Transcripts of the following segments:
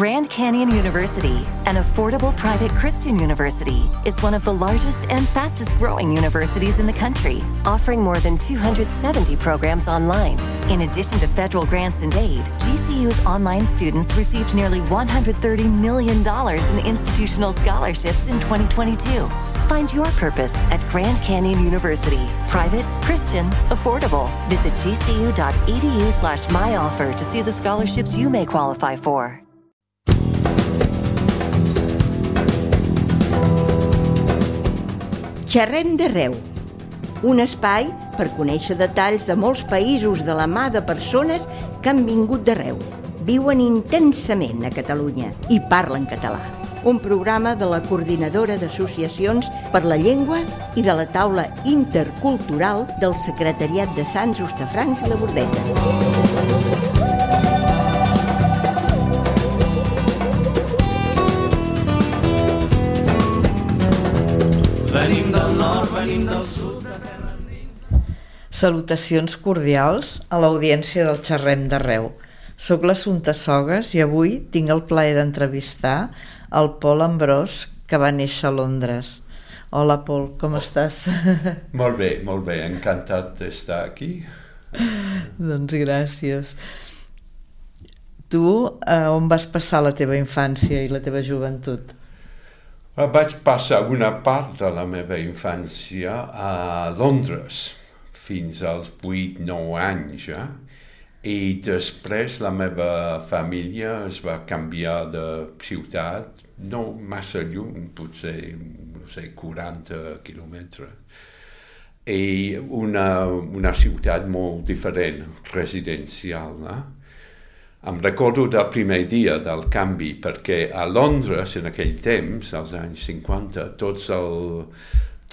Grand Canyon University, an affordable private Christian university, is one of the largest and fastest growing universities in the country, offering more than 270 programs online. In addition to federal grants and aid, GCU's online students received nearly $130 million in institutional scholarships in 2022. Find your purpose at Grand Canyon University. Private, Christian, affordable. Visit gcu.edu slash myoffer to see the scholarships you may qualify for. Xerrem d'arreu, un espai per conèixer detalls de molts països de la mà de persones que han vingut d'arreu, viuen intensament a Catalunya i parlen català. Un programa de la Coordinadora d'Associacions per la Llengua i de la Taula Intercultural del Secretariat de Sants, Hostafrancs i la Bordeta. Venim del sud. Salutacions cordials a l'audiència del Xerrem d'Arreu. Soc l'Assumpta Sogues i avui tinc el plaer d'entrevistar el Pol Ambrós, que va néixer a Londres. Hola, Pol, com estàs? Molt bé, molt bé, encantat d'estar aquí. doncs gràcies. Tu, eh, on vas passar la teva infància i la teva joventut? Eh, Vaig passar una part de la meva infància a Londres, fins als 8-9 anys, ja? i després la meva família es va canviar de ciutat, no massa lluny, potser no sé, 40 quilòmetres, i una, una ciutat molt diferent, residencial. Eh? Em recordo del primer dia del canvi, perquè a Londres, en aquell temps, als anys 50, tots, el,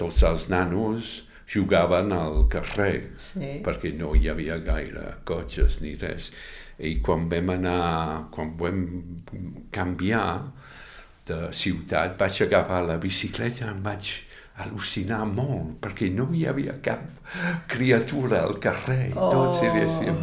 tots els nanos jugaven al carrer, Sí. perquè no hi havia gaire cotxes ni res. I quan vam anar, quan vam canviar de ciutat, vaig agafar la bicicleta i em vaig al·lucinar molt, perquè no hi havia cap criatura al carrer. Oh. Tots havia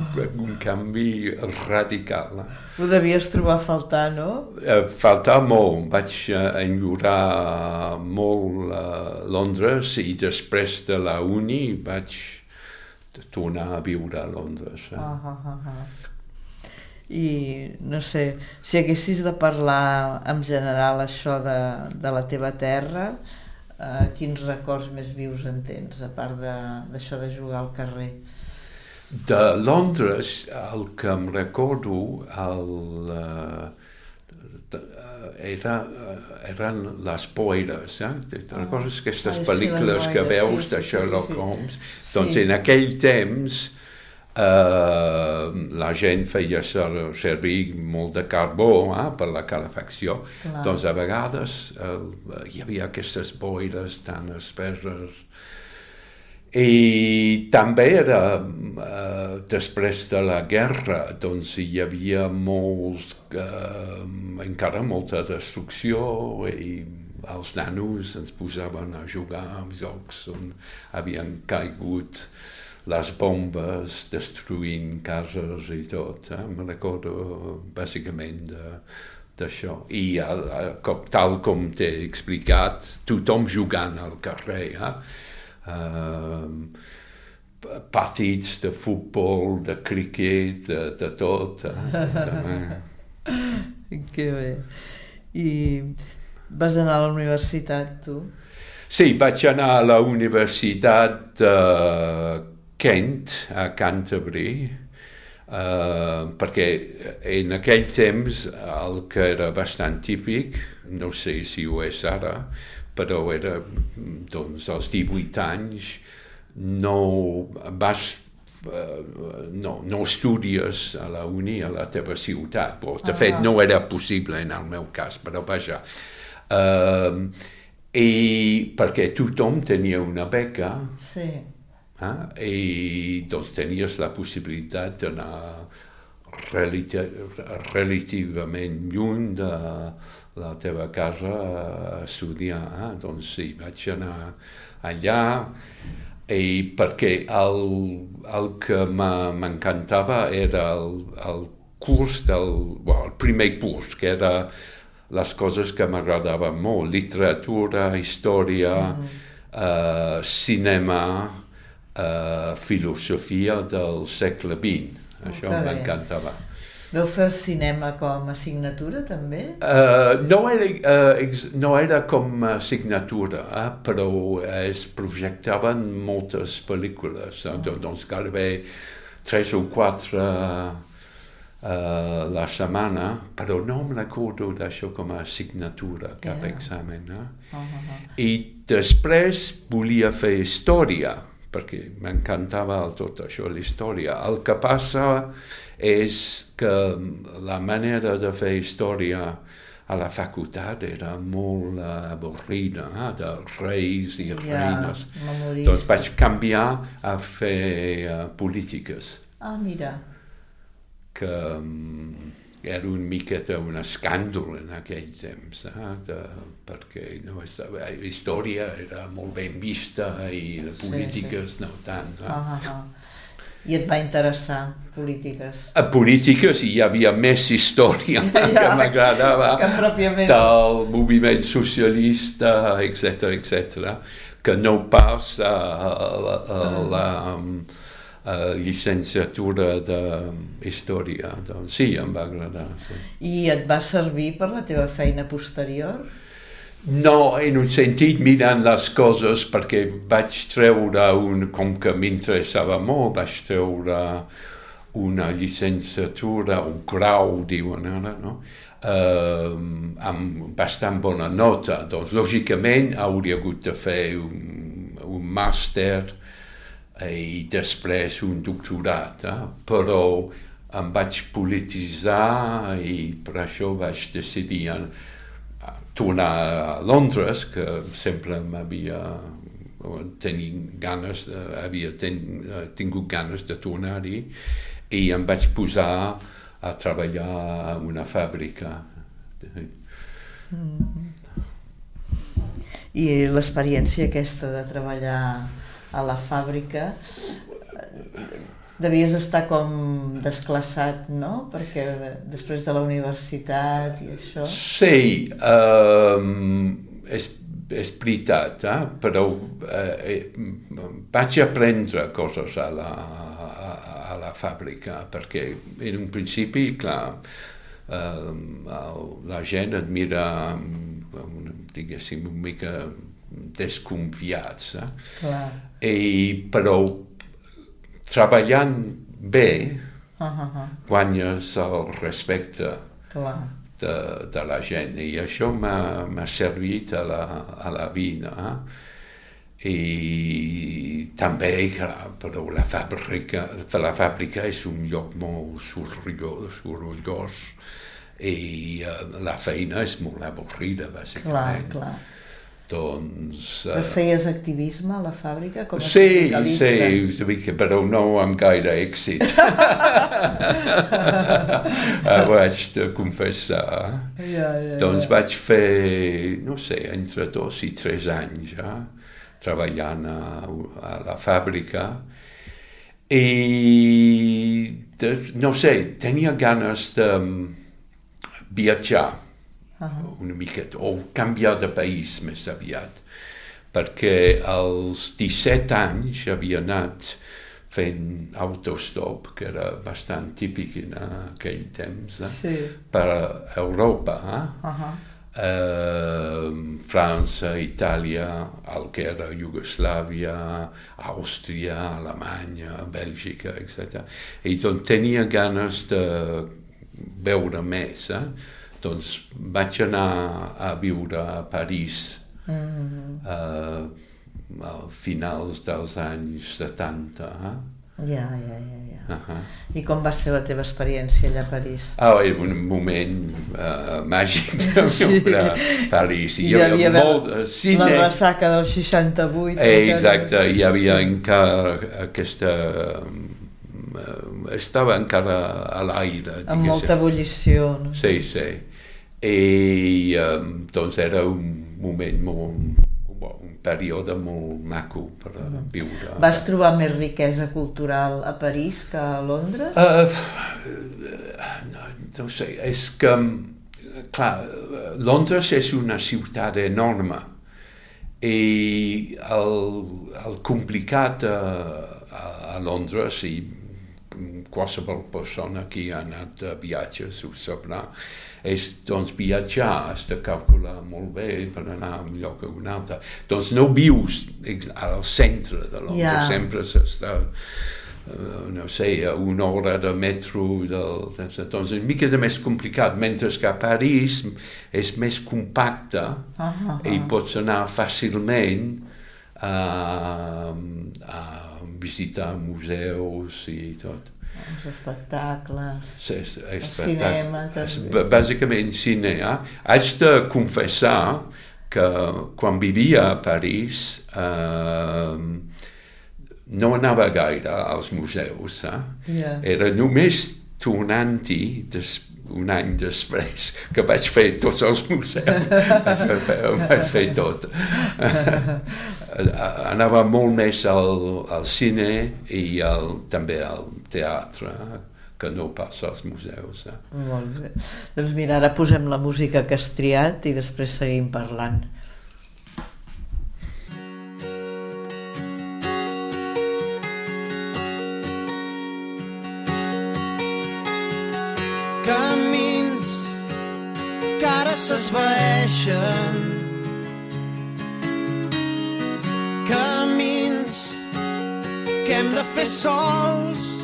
un canvi radical. eh? Ho devies trobar a faltar, no? Eh, faltar molt, vaig eh, enllorar molt a Londres i després de la uni vaig tornar a viure a Londres. Eh? Ah, ah, ah, ah. I no sé, si haguessis de parlar en general això de, de la teva terra, eh, quins records més vius en tens, a part de- d'això de, jugar al carrer? De Londres, el que em recordo, el, eh, de, eh, era, eh, eren les boires, eh? Te recordes aquestes Ai, sí, pel·lícules les que boires, veus sí, de sí, sí, Sherlock sí, sí. Holmes? Doncs Sí. en aquell temps eh, la gent feia ser, servir molt de carbó eh, per la calefacció, Clar. doncs a vegades eh, hi havia aquestes boires tan espesses i també era, eh, després de la guerra, doncs hi havia molt, eh, encara molta destrucció i els nanos ens posaven a jugar a jocs on havien caigut les bombes destruint cases i tot. Eh? Me recordo bàsicament de, d'això. I com, tal com t'he explicat, tothom jugant al carrer. Eh? Uh, partits de futbol, de cricket, de, de tot. Eh? Que bé. I vas anar a la universitat, tu? Sí, vaig anar a la Universitat de Kent, a Canterbury, eh, perquè en aquell temps el que era bastant típic, no sé si ho és ara, però era, doncs, als 18 anys, no vas eh, no, no estudies a la uni a la teva ciutat. Però, de fet, no era possible en el meu cas, però vaja. Uh, I perquè tothom tenia una beca Sí. Eh? i doncs tenies la possibilitat d'anar relati relativament lluny de la teva casa a estudiar. Eh? Doncs sí, vaig anar allà i perquè el, el que m'encantava era el, el curs del well, el primer curs, que era les coses que m'agradaven molt, literatura, història, mm. uh, cinema, uh, filosofia del segle XX. Això m'encantava. Veu fer cinema com a assignatura, també? Uh, no, era, uh, ex, no era com a assignatura, eh, però es projectaven moltes pel·lícules, eh, doncs gairebé tres o quatre uh, la setmana, però no em recordo d'això com a assignatura, cap yeah. examen. Eh? Uh -huh. I després volia fer història, perquè m'encantava tot això, la història. El que passa és que la manera de fer història a la facultat era molt avorrida, eh? de reis i ja, reines. Doncs vaig canviar a fer uh, polítiques. Ah, mira. Que um, era una miqueta un escàndol en aquell temps, eh? de, perquè no estava, la història era molt ben vista i les polítiques sí, sí. no tant. Eh? Uh -huh. I et va interessar polítiques? A polítiques hi havia més història ja, que m'agradava del moviment socialista, etc etc, que no pas a, a, a, a la... Um, uh, llicenciatura de història. Doncs sí, em va agradar. Sí. I et va servir per la teva feina posterior? No, en un sentit mirant les coses perquè vaig treure un, com que m'interessava molt, vaig treure una llicenciatura, un grau, diuen ara, no? Uh, amb bastant bona nota. Doncs, lògicament, hauria hagut de fer un, un màster i després un doctorat, eh? però em vaig polititzar i per això vaig decidir tornar a Londres, que sempre m'havia tenint ganes, de, havia ten, tingut ganes de tornar-hi i em vaig posar a treballar en una fàbrica. Mm -hmm. I l'experiència aquesta de treballar a la fàbrica devies estar com desclassat, no? Perquè després de la universitat i això... Sí, um, és, és veritat, eh? però eh, vaig aprendre coses a la, a, a la fàbrica, perquè en un principi, clar, eh, la gent et mira, diguéssim, una mica desconfiats. Eh? Clar i, però treballant bé uh -huh. guanyes el respecte Clar. de, de la gent i això m'ha servit a la, a la vida eh? i també, clar, però la fàbrica, la fàbrica és un lloc molt sorollós, sorollós i uh, la feina és molt avorrida, bàsicament. Clar, clar. Doncs... Uh... Feies activisme a la fàbrica com a sí, Sí, sí, però no amb gaire èxit. Ho haig de confessar. Ja, ja, doncs ja. vaig fer, no sé, entre dos i tres anys ja, treballant a, a la fàbrica i, de, no sé, tenia ganes de viatjar uh -huh. una miqueta, o canviar de país més aviat, perquè als 17 anys havia anat fent autostop, que era bastant típic en aquell temps, eh? sí. per Europa. Eh? Uh -huh. Uh, França, Itàlia, el que era Iugoslàvia, Àustria, Alemanya, Bèlgica, etc. I doncs tenia ganes de veure més. Eh? Doncs vaig anar a viure a París mm uh, al finals dels anys 70. Eh? Ja, ja, ja. ja. Uh -huh. I com va ser la teva experiència allà a París? Oh, era un moment uh, màgic de viure a París. I hi havia molt de cine. La ressaca del 68. Eh, exacte, hi havia encara aquesta estava encara a l'aire. Amb molta ebullició. No? Sí, sí i um, doncs era un moment molt, un període molt maco per viure. Vas trobar més riquesa cultural a París que a Londres? Uh, no, no sé, és que, clar, Londres és una ciutat enorme i el, el complicat a, a, a Londres i qualsevol persona que ha anat a viatges ho sabrà, és doncs viatjar, has de calcular molt bé per anar a un lloc a un altre. Doncs no vius al centre de Londres, Ja. sempre s'està uh, no sé, a una hora de metro del, doncs és una mica de més complicat, mentre que a París és més compacte Ah, i pots anar fàcilment a, a visitar museus i tot. Els espectacles... És, és, cinema, és, també. bàsicament cine. Eh? Haig de confessar que quan vivia a París eh, no anava gaire als museus. Eh? Ja. Era només tornant-hi des, un any després que vaig fer tots els museus, vaig fer, tot. Anava molt més al, al cine i al, també al teatre que no pas als museus. Eh? Molt bé. Doncs mira, ara posem la música que has triat i després seguim parlant. S'esvaeixen. Camins que hem de fer sols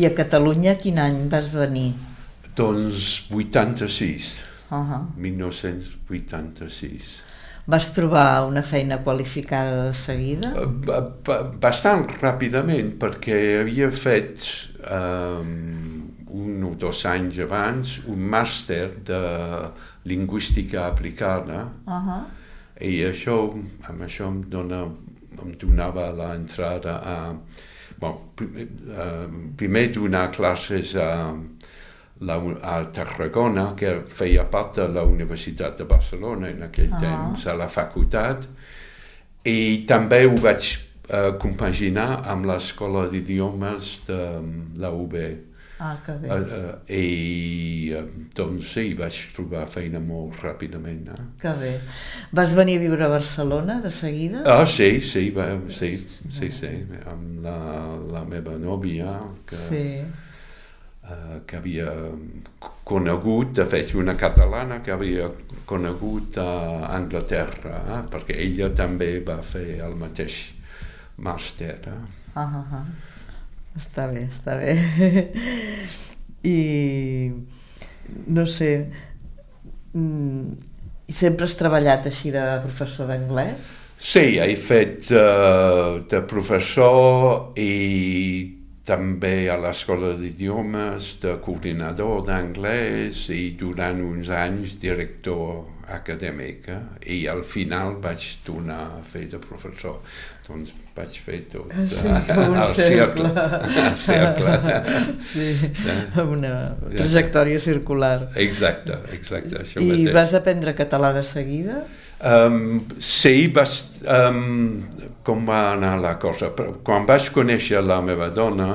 I a Catalunya quin any vas venir? Doncs 86, Uh -huh. 1986. Vas trobar una feina qualificada de seguida? Ba- Bastant ràpidament, perquè havia fet um, un o dos anys abans un màster de lingüística aplicada Uh -huh. i això, amb això em, dona, em donava l'entrada a bon, primer, uh, primer donar classes a, la, a Tarragona, que feia part de la Universitat de Barcelona en aquell Ah. temps, a la facultat, i també ho vaig uh, compaginar amb l'escola d'idiomes de la UB. Ah, que bé. Uh, uh, I uh, doncs sí, vaig trobar feina molt ràpidament. Eh? Que bé. Vas venir a viure a Barcelona de seguida? Ah, sí, sí, va, sí, sí, sí, amb la, la meva nòvia, que, Sí. uh, que havia conegut, de fet, una catalana que havia conegut a Anglaterra, eh? perquè ella també va fer el mateix màster. Eh? Ah, ah, ah. Està bé, està bé. I no sé, mm, i sempre has treballat així de professor d'anglès? Sí, he fet uh, de professor i també a l'escola d'idiomes, de coordinador d'anglès i durant uns anys director acadèmic eh? i al final vaig tornar a fer de professor. Doncs vaig fer tot Sí, com un al cercle. Al cercle. Sí, una trajectòria circular. Exacte, exacte, això I mateix. vas aprendre català de seguida? Um, sí, vas, um, com va anar la cosa? Però Quan vaig conèixer la meva dona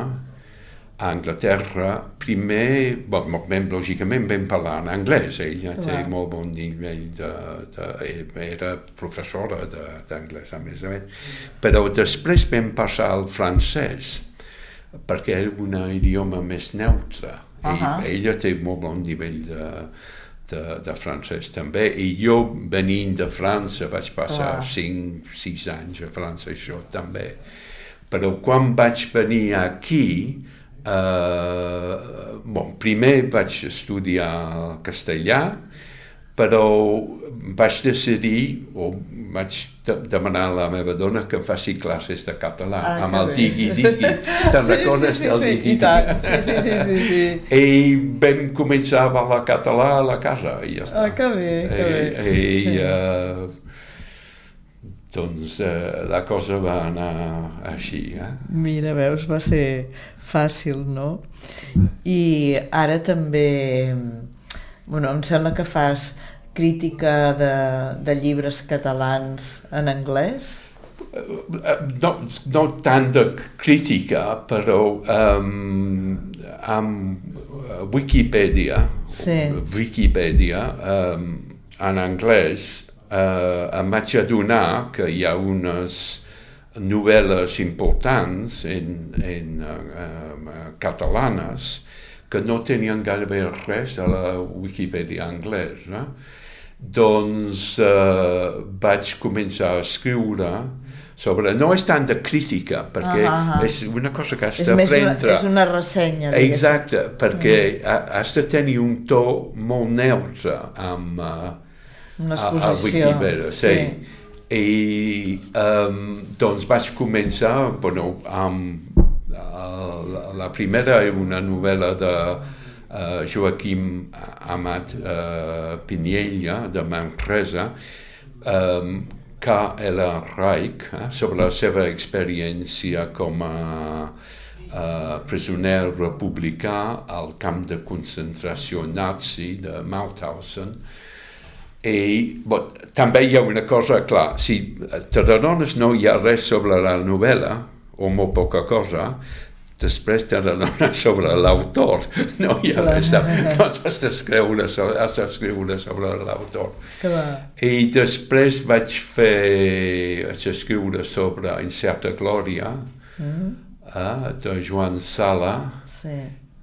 a Anglaterra, primer, bon, ben, lògicament vam parlar en anglès, ella té Clar. molt bon nivell de, de, era professora de- d'anglès a més a més, però després vam passar al francès, perquè era un idioma més neutre, i Ahà. ella té molt bon nivell de, de, de francès també, i jo venint de França vaig passar Clar. 5-6 anys a França, això també. Però quan vaig venir aquí, eh, bon, primer vaig estudiar castellà, però vaig decidir, o vaig de demanar a la meva dona que em faci classes de català, Ah, amb el digui-digui. Te'n recordes sí, del sí, digui-digui? Sí, sí, sí, sí, sí. I vam començar a parlar català a la casa i ja està. Ah, que bé, que bé. I, i Sí. eh, doncs eh, la cosa va anar així. Eh? Mira, veus, va ser fàcil, no? I ara també, bueno, em sembla que fas crítica de, de llibres catalans en anglès. Eh, No, no tant de crítica, però um, amb eh, Wikipedia, Sí. Wikipedia um, en anglès, uh, em vaig adonar que hi ha unes novel·les importants en, en uh, um, catalanes que no tenien gairebé res a la Wikipedia anglesa. Doncs uh, vaig començar a escriure sobre... No és tant de crítica, perquè Ah, ah, ah. és una cosa que has És més una, d'aprendre. és una ressenya, diguéssim. Exacte, perquè mm. has de tenir un to molt neutre amb, uh, Una a, a exposició. Wikipedia, sí. I um, doncs vaig començar bueno, amb uh, la, la primera era una novel·la de uh, Joaquim Amat uh, Piniella de Manresa um, que era Reich eh, sobre la seva experiència com a uh, presoner republicà al camp de concentració nazi de Mauthausen i bon, també hi ha una cosa, clar, si t'adones no hi ha res sobre la novel·la, o molt poca cosa, després t'adones sobre l'autor, no hi ha res, doncs has d'escriure sobre, has d'escriure sobre l'autor. I després vaig fer, vaig escriure sobre Incerta Glòria, Mm, eh, de Joan Sala, sí.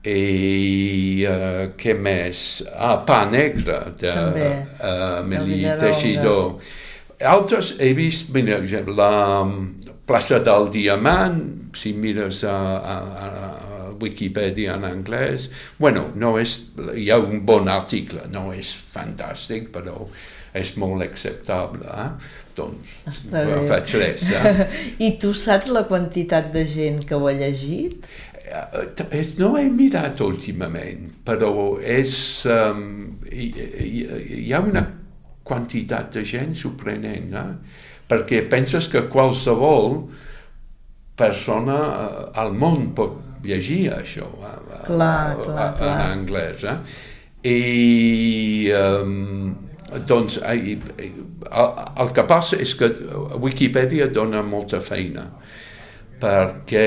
I uh, què més? Ah, Pa Negre, de També, uh. Teixidor. Altres he vist, mira, exemple, la mm, plaça del Diamant, si mires a, a, a Wikipedia en anglès, bueno, no és, hi ha un bon article, no és fantàstic, però és molt acceptable. Eh? Doncs Està bé. faig res. Eh? I tu saps la quantitat de gent que ho ha llegit? Eh, és- No he mirat últimament, però és, um, hi, hi, hi ha una quantitat de gent sorprenent, eh? perquè penses que qualsevol persona eh, al món pot llegir això a, a, Clar, clar, a, clar. en anglès. Eh? I um, doncs el, el que passa és que Wikipedia dona molta feina perquè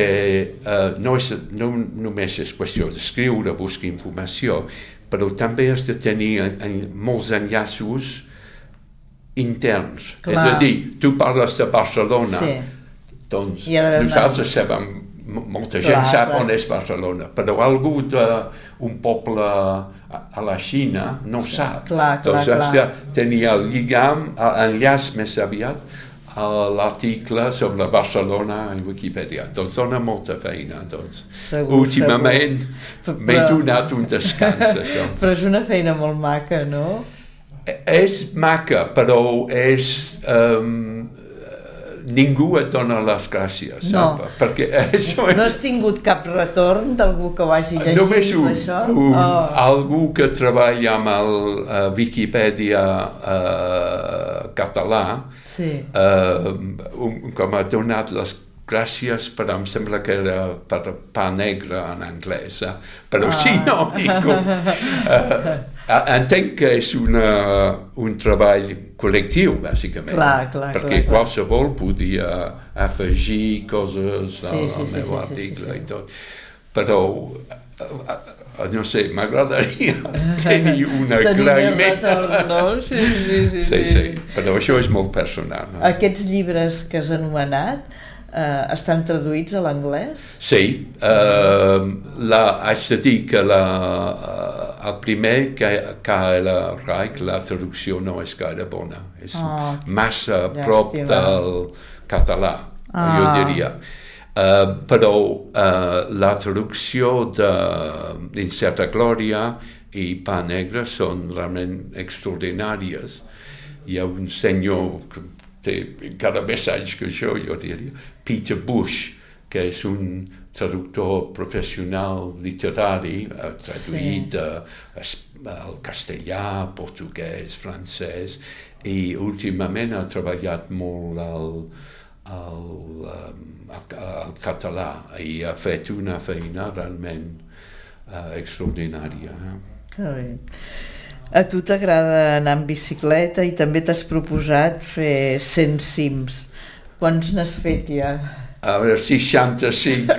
eh, no, és, no només és qüestió d'escriure, buscar informació, però també has de tenir en, en, molts enllaços interns. Clar. És a dir, tu parles de Barcelona, Sí. doncs nosaltres sabem, molta gent Clar, sap clar. on és Barcelona, però algú d'un poble a, a la Xina no ho sap. Clar, clar, doncs has clar. de tenir el lligam, l'enllaç més aviat, l'article sobre Barcelona en Wikipedia. Doncs dona molta feina, doncs. Segur, Últimament m'he donat un descans d'això. Però és una feina molt maca, no? És maca, però és... Um, ningú et dona les gràcies, No. sap? Perquè això No has tingut cap retorn d'algú que ho hagi llegit, Només un, això? un Oh. algú que treballa amb el uh, Wikipedia uh, català, Sí. uh, un, com ha donat les gràcies, però em sembla que era per pa negre en anglès, eh? però Ah. si no, ningú. Uh, entenc que és una, un treball col·lectiu, bàsicament, Clar, clar, perquè clar, clar. qualsevol podia afegir coses Sí, al, sí, al sí, meu sí, sí, article sí, sí. i tot. Però, eh, eh, no sé, m'agradaria tenir un agraïment. retorn, no? Sí, sí, sí. Sí, sí, però això és molt personal. No? Aquests llibres que has anomenat eh, estan traduïts a l'anglès? Sí, uh, la, haig de dir que la, uh, el primer que, que la Reich, la traducció no és gaire bona. És Oh, massa prop llàstima. del català, Ah. jo diria. Uh, però uh, la traducció d'Incerta Glòria i Pa Negre són realment extraordinàries. Hi ha un senyor té encara més anys que jo, jo diria, Peter Bush, que és un traductor professional literari, ha traduït Sí. uh, al castellà, portuguès, francès, i últimament ha treballat molt al, al, al, al català i ha fet una feina realment uh, extraordinària. Eh? Que bé. A tu t'agrada anar en bicicleta i també t'has proposat fer 100 cims. Quants n'has fet ja? A veure, 65.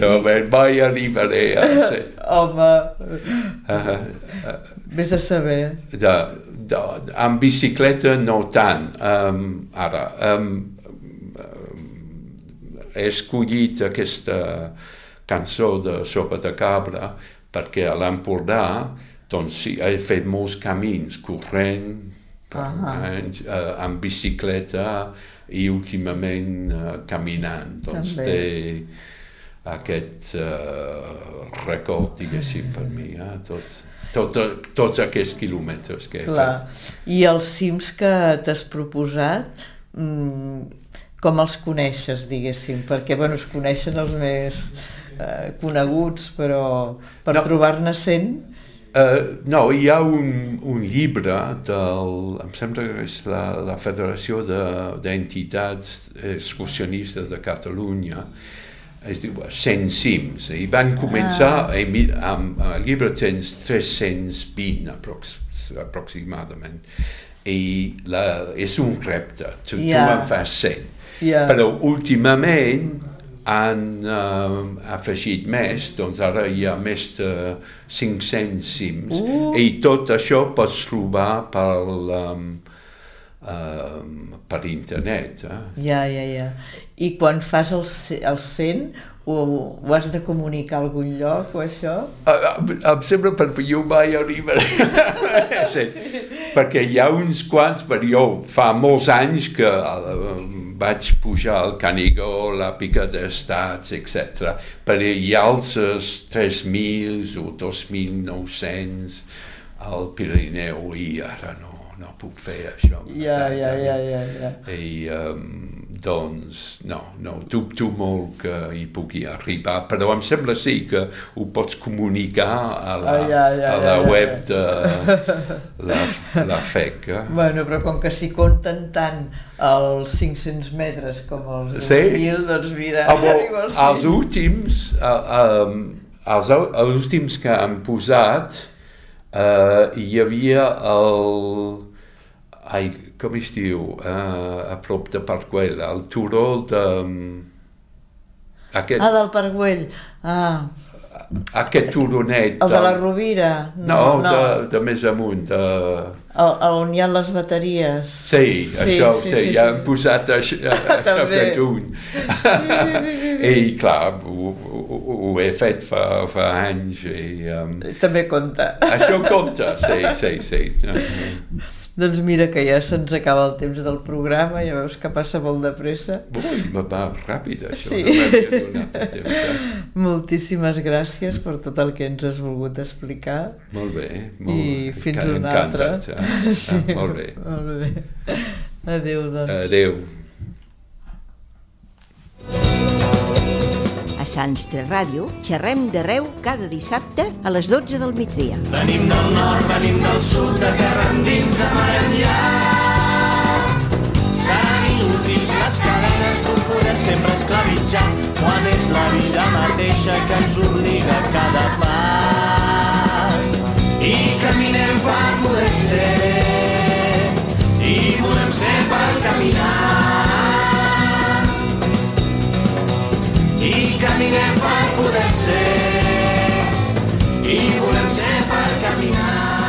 no, bé, mai arribaré a set. Home, Uh, vés a saber. de, de, amb bicicleta no tant. Um, ara, um, um, he escollit aquesta cançó de Sopa de Cabra perquè a l'Empordà doncs sí, he fet molts camins, corrent, Ah. uh, amb bicicleta i últimament uh, caminant. Doncs També. té aquest uh, record, diguéssim, per mi, eh? tot, tot, tots aquests quilòmetres que he Clar. fet. I els cims que t'has proposat, mm, com els coneixes, diguéssim? Perquè, bueno, es coneixen els més eh, coneguts, però per No. trobar-ne 100... Uh, no, hi ha un, un llibre del, em sembla que és la, la Federació de- d'Entitats Excursionistes de Catalunya, es diu 100 cims, i van començar, ah. amb, amb, amb el llibre tens 320 aprox, aproximadament, i la, és un repte, tu, Ja. tu en fas 100. Ja. Però últimament han uh, afegit més, doncs ara hi ha més de 500 cims Uh. i tot això pots trobar per, um, um, per internet. Eh? Ja, ja, ja. I quan fas el, el 100, ho, ho has de comunicar a algun lloc o això? Uh, em, em sembla perquè jo mai arribaré. sí. Perquè hi ha uns quants, però jo fa molts anys que uh, vaig pujar al Canigó, la Pica d'Estats, etc. Però hi ha altres 3.000 o 2.900 al Pirineu i ara no, no puc fer això. Ja, ja, ja, ja, ja. I um, doncs, no, no, dubto molt que hi pugui arribar, però em sembla sí que ho pots comunicar a la, Ah, ja, ja, a la ja, ja, web ja. de la, la FEC. eh? Bueno, però com que s'hi compten tant els 500 metres com els Sí. 2.000, doncs mira, Ah, bo, igual els últims, uh, um, els, els últims que han posat, uh, hi havia el... Ai, com es diu? Uh, a prop de Parc-Güell, el turó de... Aquest, Ah, del Parc Güell. Ah, aquest turonet... el de la Rovira. No, no. De, de més amunt. De... El, el on hi ha les bateries. Sí, sí, això, sí, sí, ja han sí. posat això, això de juny. I clar, ho, ho, ho he fet fa, fa anys i um, També compta. això compta, sí, sí, sí. Doncs mira que ja se'ns acaba el temps del programa, ja veus que passa molt de pressa. Ui, va, va ràpid això, Sí. no temps. eh? Moltíssimes gràcies per tot el que ens has volgut explicar. Molt bé, molt I fins una altra. eh? Sí, Ah, molt bé. Molt bé. Adéu, doncs. Adéu. Sants 3 Ràdio, xerrem d'arreu cada dissabte a les 12 del migdia. Venim del nord, venim del sud, de terra endins, de mar enllà. Seran inútils les cadenes d'un poder sempre esclavitzat, quan és la vida mateixa que ens obliga a cada pas. I caminem per poder ser, i volem ser per caminar. caminem per poder ser i volem ser per caminar.